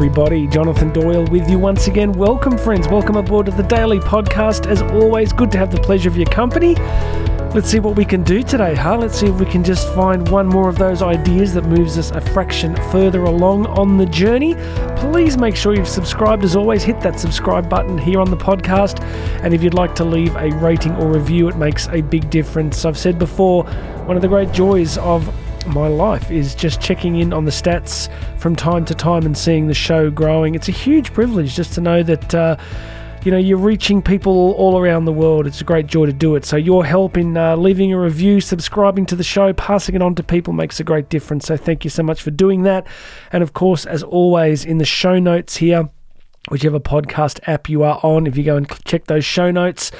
everybody. Jonathan Doyle with you once again. Welcome, friends. Welcome aboard to the Daily Podcast. As always, good to have the pleasure of your company. Let's see what we can do today, huh? Let's see if we can just find one more of those ideas that moves us a fraction further along on the journey. Please make sure you've subscribed. As always, hit that subscribe button here on the podcast. And if you'd like to leave a rating or review, it makes a big difference. I've said before, one of the great joys of my life is just checking in on the stats from time to time and seeing the show growing. It's a huge privilege just to know that. Uh, you know, you're reaching people all around the world. It's a great joy to do it. So, your help in uh, leaving a review, subscribing to the show, passing it on to people makes a great difference. So, thank you so much for doing that. And of course, as always, in the show notes here, whichever podcast app you are on. If you go and check those show notes,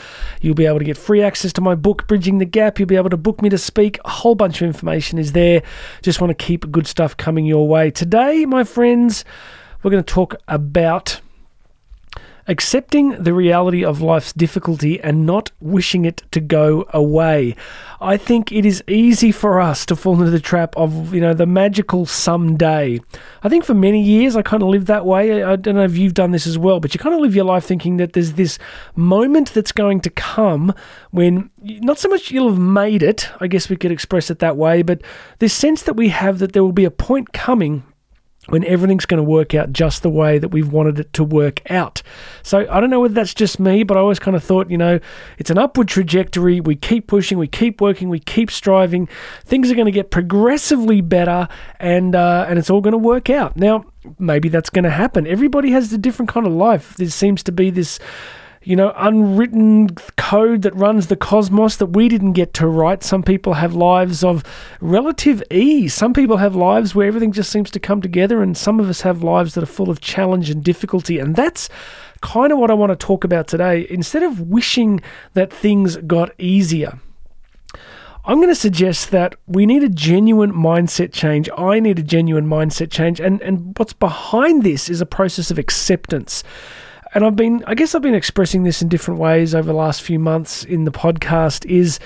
you'll be able to get free access to my book, Bridging the Gap. You'll be able to book me to speak. A whole bunch of information is there. Just want to keep good stuff coming your way. Today, my friends, we're going to talk about accepting the reality of life's difficulty and not wishing it to go away. I think it is easy for us to fall into the trap of, you know, the magical someday. I think for many years I kind of lived that way. I don't know if you've done this as well, but you kind of live your life thinking that there's this moment that's going to come when not so much you'll have made it, I guess we could express it that way, but this sense that we have that there will be a point coming when everything's going to work out just the way that we've wanted it to work out. So I don't know whether that's just me, but I always kind of thought, you know, it's an upward trajectory. We keep pushing, we keep working, we keep striving. Things are going to get progressively better, and uh, and it's all going to work out. Now, maybe that's going to happen. Everybody has a different kind of life. There seems to be this you know, unwritten code that runs the cosmos that we didn't get to write. Some people have lives of relative ease. Some people have lives where everything just seems to come together, and some of us have lives that are full of challenge and difficulty. And that's kind of what I want to talk about today. Instead of wishing that things got easier, I'm going to suggest that we need a genuine mindset change. I need a genuine mindset change. And, and what's behind this is a process of acceptance and I've been, I guess I've been expressing this in different ways over the last few months in the podcast, is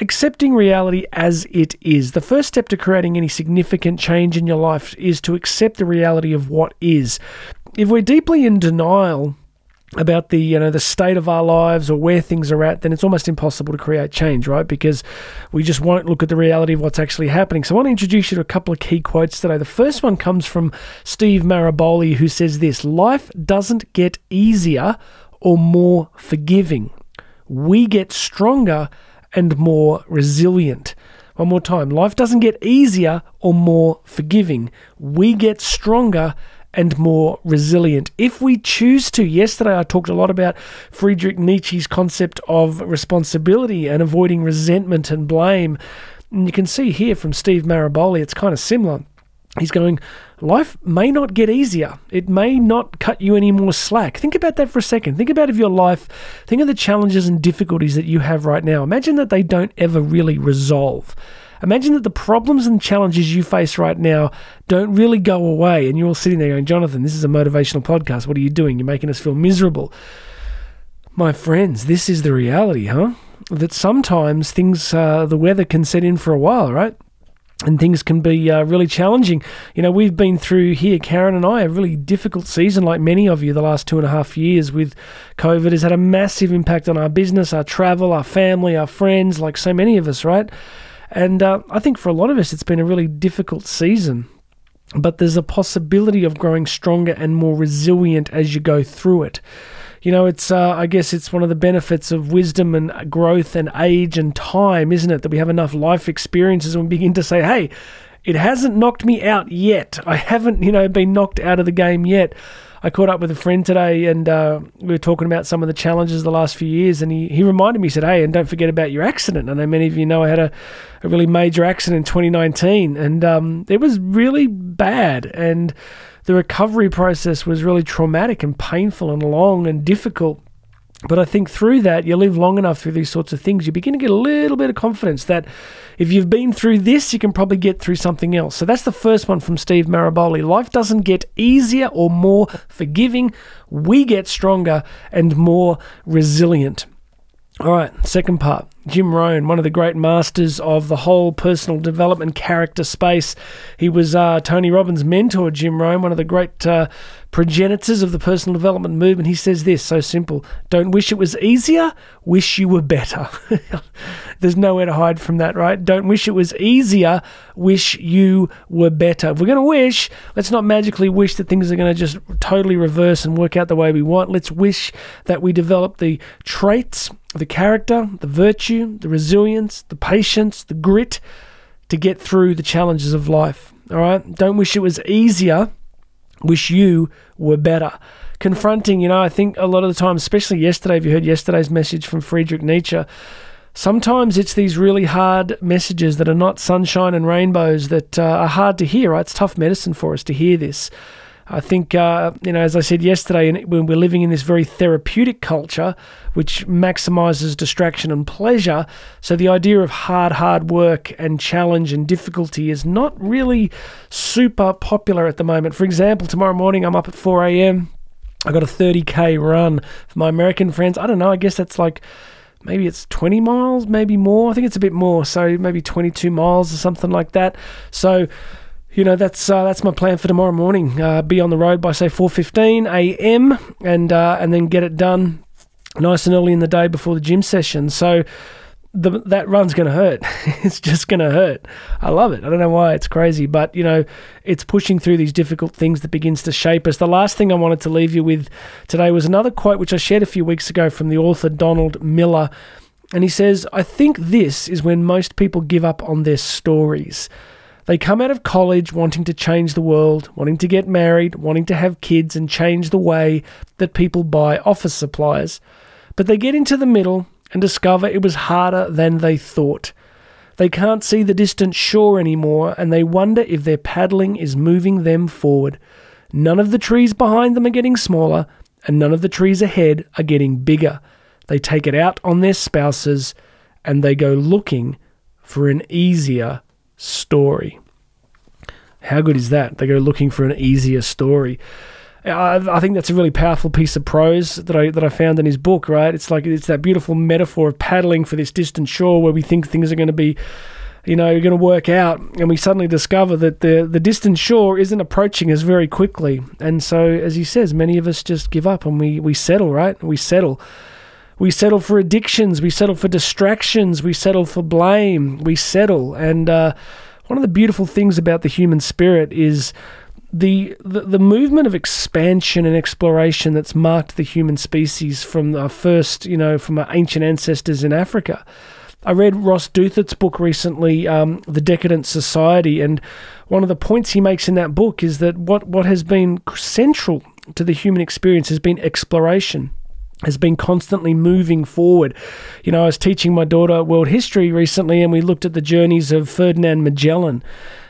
accepting reality as it is. The first step to creating any significant change in your life is to accept the reality of what is. If we're deeply in denial, about the you know the state of our lives or where things are at, then it's almost impossible to create change, right? Because we just won't look at the reality of what's actually happening. So I want to introduce you to a couple of key quotes today. The first one comes from Steve Maraboli, who says this: "Life doesn't get easier or more forgiving. We get stronger and more resilient." One more time. Life doesn't get easier or more forgiving. We get stronger and more resilient. If we choose to, yesterday I talked a lot about Friedrich Nietzsche's concept of responsibility and avoiding resentment and blame. And you can see here from Steve Maraboli, it's kind of similar. He's going, life may not get easier. It may not cut you any more slack. Think about that for a second. Think about if your life, think of the challenges and difficulties that you have right now. Imagine that they don't ever really resolve. Imagine that the problems and challenges you face right now don't really go away, and you're all sitting there going, Jonathan, this is a motivational podcast. What are you doing? You're making us feel miserable. My friends, this is the reality, huh? That sometimes things, uh, the weather can set in for a while, right? and things can be uh, really challenging. You know, we've been through here, Karen and I, a really difficult season, like many of you, the last two and a half years with COVID has had a massive impact on our business, our travel, our family, our friends, like so many of us, right? And uh, I think for a lot of us, it's been a really difficult season. But there's a possibility of growing stronger and more resilient as you go through it. You know, it's uh, I guess it's one of the benefits of wisdom and growth and age and time, isn't it? That we have enough life experiences and we begin to say, hey, it hasn't knocked me out yet. I haven't, you know, been knocked out of the game yet. I caught up with a friend today and uh, we were talking about some of the challenges the last few years. And he, he reminded me, he said, Hey, and don't forget about your accident. I know many of you know I had a, a really major accident in 2019 and um, it was really bad. And the recovery process was really traumatic and painful and long and difficult. But I think through that, you live long enough through these sorts of things, you begin to get a little bit of confidence that if you've been through this, you can probably get through something else. So that's the first one from Steve Maraboli. Life doesn't get easier or more forgiving, we get stronger and more resilient. All right, second part. Jim Rohn, one of the great masters of the whole personal development character space. He was uh, Tony Robbins' mentor, Jim Rohn, one of the great uh, progenitors of the personal development movement. He says this so simple Don't wish it was easier, wish you were better. There's nowhere to hide from that, right? Don't wish it was easier, wish you were better. If we're going to wish, let's not magically wish that things are going to just totally reverse and work out the way we want. Let's wish that we develop the traits, the character, the virtue, the resilience, the patience, the grit to get through the challenges of life. All right? Don't wish it was easier, wish you were better. Confronting, you know, I think a lot of the time, especially yesterday, if you heard yesterday's message from Friedrich Nietzsche, sometimes it's these really hard messages that are not sunshine and rainbows that uh, are hard to hear, right? It's tough medicine for us to hear this. I think, uh, you know, as I said yesterday, when we're living in this very therapeutic culture, which maximizes distraction and pleasure, so the idea of hard, hard work and challenge and difficulty is not really super popular at the moment. For example, tomorrow morning I'm up at 4 a.m. I got a 30k run for my American friends. I don't know, I guess that's like maybe it's 20 miles, maybe more. I think it's a bit more, so maybe 22 miles or something like that. So, you know that's uh, that's my plan for tomorrow morning. Uh, be on the road by say 4:15 a.m. and uh, and then get it done nice and early in the day before the gym session. So the, that run's going to hurt. it's just going to hurt. I love it. I don't know why it's crazy, but you know, it's pushing through these difficult things that begins to shape us. The last thing I wanted to leave you with today was another quote which I shared a few weeks ago from the author Donald Miller. And he says, I think this is when most people give up on their stories. They come out of college wanting to change the world, wanting to get married, wanting to have kids and change the way that people buy office supplies. But they get into the middle and discover it was harder than they thought. They can't see the distant shore anymore and they wonder if their paddling is moving them forward. None of the trees behind them are getting smaller, and none of the trees ahead are getting bigger. They take it out on their spouses and they go looking for an easier story. How good is that? They go looking for an easier story. I, think that's a really powerful piece of prose that I that I found in his book. Right, it's like it's that beautiful metaphor of paddling for this distant shore where we think things are going to be, you know, are going to work out, and we suddenly discover that the the distant shore isn't approaching us very quickly. And so, as he says, many of us just give up and we we settle. Right, we settle. We settle for addictions. We settle for distractions. We settle for blame. We settle. And uh, one of the beautiful things about the human spirit is the, the, the movement of expansion and exploration that's marked the human species from our first, you know, from our ancient ancestors in Africa. I read Ross Douthat's book recently, um, The Decadent Society, and one of the points he makes in that book is that what, what has been central to the human experience has been exploration has been constantly moving forward. You know, I was teaching my daughter world history recently, and we looked at the journeys of Ferdinand Magellan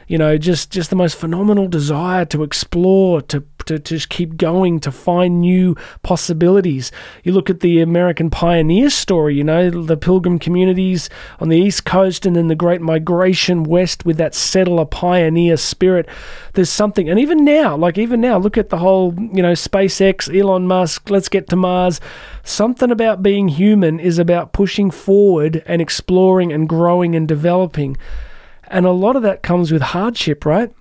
you know, just just the most phenomenal desire to explore, to, to, to just keep going, to find new possibilities. You look at the American pioneer story, you know, the pilgrim communities on the East Coast and then the great migration west with that settler pioneer spirit. There's something, and even now, like even now, look at the whole, you know, SpaceX, Elon Musk, let's get to Mars. Something about being human is about pushing forward and exploring and growing and developing. And a lot of that comes with hardship, right?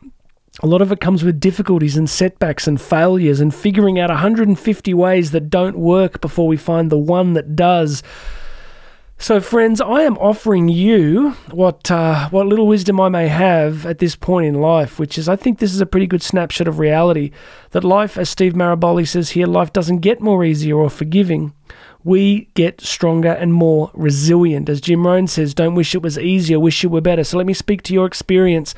A lot of it comes with difficulties and setbacks and failures and figuring out 150 ways that don't work before we find the one that does. So, friends, I am offering you what uh, what little wisdom I may have at this point in life, which is I think this is a pretty good snapshot of reality. That life, as Steve Maraboli says here, life doesn't get more easier or forgiving we get stronger and more resilient. As Jim Rohn says, don't wish it was easier, wish it were better. So let me speak to your experience.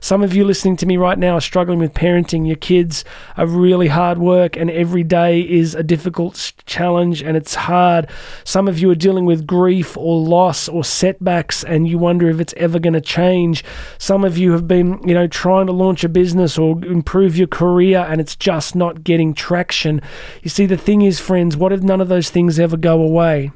Some of you listening to me right now are struggling with parenting. Your kids are really hard work, and every day is a difficult challenge and it's hard. Some of you are dealing with grief or loss or setbacks, and you wonder if it's ever going to change. Some of you have been, you know, trying to launch a business or improve your career, and it's just not getting traction. You see, the thing is, friends, what if none of those things ever go away?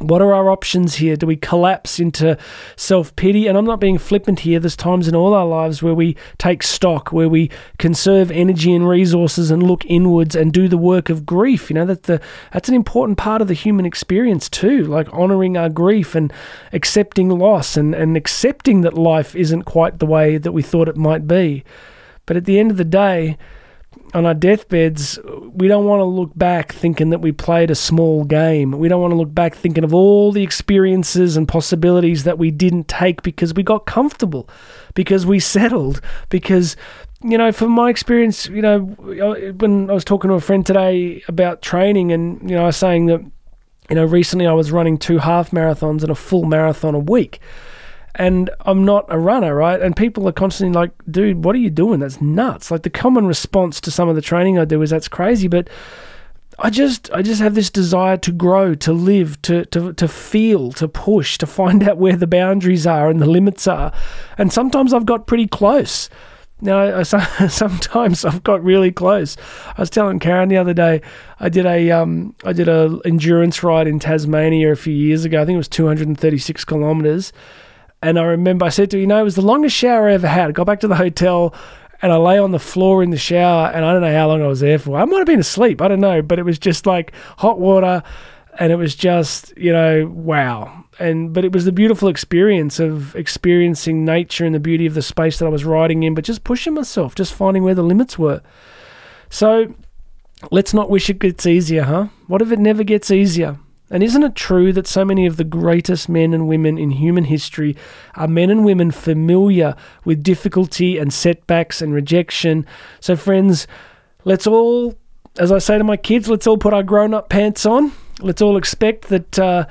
What are our options here? Do we collapse into self pity? And I'm not being flippant here. There's times in all our lives where we take stock, where we conserve energy and resources and look inwards and do the work of grief. You know, that the that's an important part of the human experience too, like honoring our grief and accepting loss and, and accepting that life isn't quite the way that we thought it might be. But at the end of the day, on our deathbeds, we don't want to look back thinking that we played a small game. We don't want to look back thinking of all the experiences and possibilities that we didn't take because we got comfortable, because we settled, because you know, from my experience, you know, when I was talking to a friend today about training, and you know, I was saying that, you know, recently I was running two half marathons and a full marathon a week and I'm not a runner, right? And people are constantly like, dude, what are you doing? That's nuts. Like the common response to some of the training I do is that's crazy, but I just I just have this desire to grow, to live, to to to feel, to push, to find out where the boundaries are and the limits are. And sometimes I've got pretty close. Now, I, sometimes I've got really close. I was telling Karen the other day, I did a um, I did a endurance ride in Tasmania a few years ago. I think it was 236 kilometers, and I remember I said to her, you know, it was the longest shower I ever had. I got back to the hotel and I lay on the floor in the shower and I don't know how long I was there for. I might have been asleep. I don't know. But it was just like hot water and it was just, you know, wow. And but it was the beautiful experience of experiencing nature and the beauty of the space that I was riding in, but just pushing myself, just finding where the limits were. So let's not wish it gets easier, huh? What if it never gets easier? And isn't it true that so many of the greatest men and women in human history are men and women familiar with difficulty and setbacks and rejection? So, friends, let's all, as I say to my kids, let's all put our grown up pants on. Let's all expect that. Uh,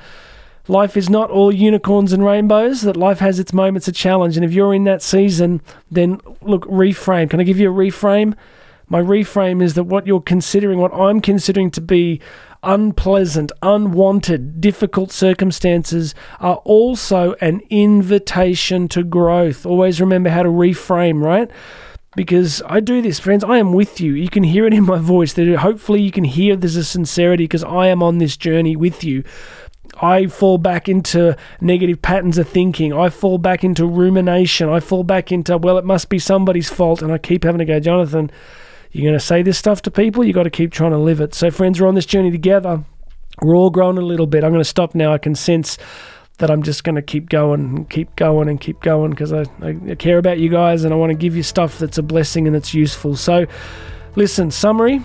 life is not all unicorns and rainbows, that life has its moments of challenge. And if you're in that season, then look, reframe. Can I give you a reframe? My reframe is that what you're considering, what I'm considering to be unpleasant, unwanted, difficult circumstances are also an invitation to growth. Always remember how to reframe, right? Because I do this, friends. I am with you. You can hear it in my voice. That hopefully you can hear there's a sincerity because I am on this journey with you. I fall back into negative patterns of thinking. I fall back into rumination. I fall back into, well, it must be somebody's fault. And I keep having to go, Jonathan, you're going to say this stuff to people, you've got to keep trying to live it. So, friends, we're on this journey together. We're all growing a little bit. I'm going to stop now. I can sense that I'm just going to keep going and keep going and keep going because I, I care about you guys and I want to give you stuff that's a blessing and that's useful. So, listen, summary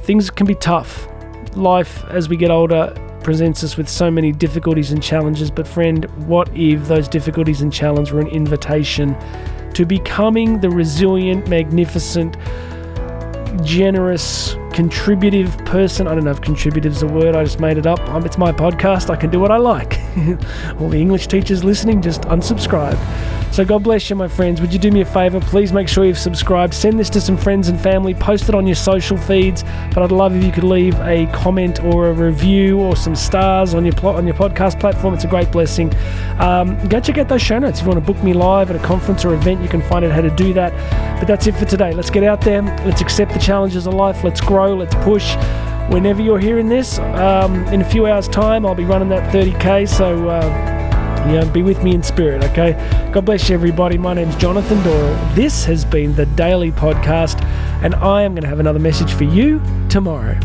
things can be tough. Life, as we get older, presents us with so many difficulties and challenges. But, friend, what if those difficulties and challenges were an invitation to becoming the resilient, magnificent, generous, contributive person. I don't know if contributive is a word, I just made it up. Um, it's my podcast, I can do what I like. All the English teachers listening, just unsubscribe. So, God bless you, my friends. Would you do me a favor? Please make sure you've subscribed. Send this to some friends and family. Post it on your social feeds. But I'd love if you could leave a comment or a review or some stars on your plot on your podcast platform. It's a great blessing. Um, go check out those show notes. If you want to book me live at a conference or event, you can find out how to do that. But that's it for today. Let's get out there. Let's accept the challenges of life. Let's grow. Let's push whenever you're hearing this. Um, in a few hours' time, I'll be running that 30k. So uh, yeah, be with me in spirit, okay? God bless you, everybody. My name's Jonathan Doyle. This has been the Daily Podcast, and I am going to have another message for you tomorrow.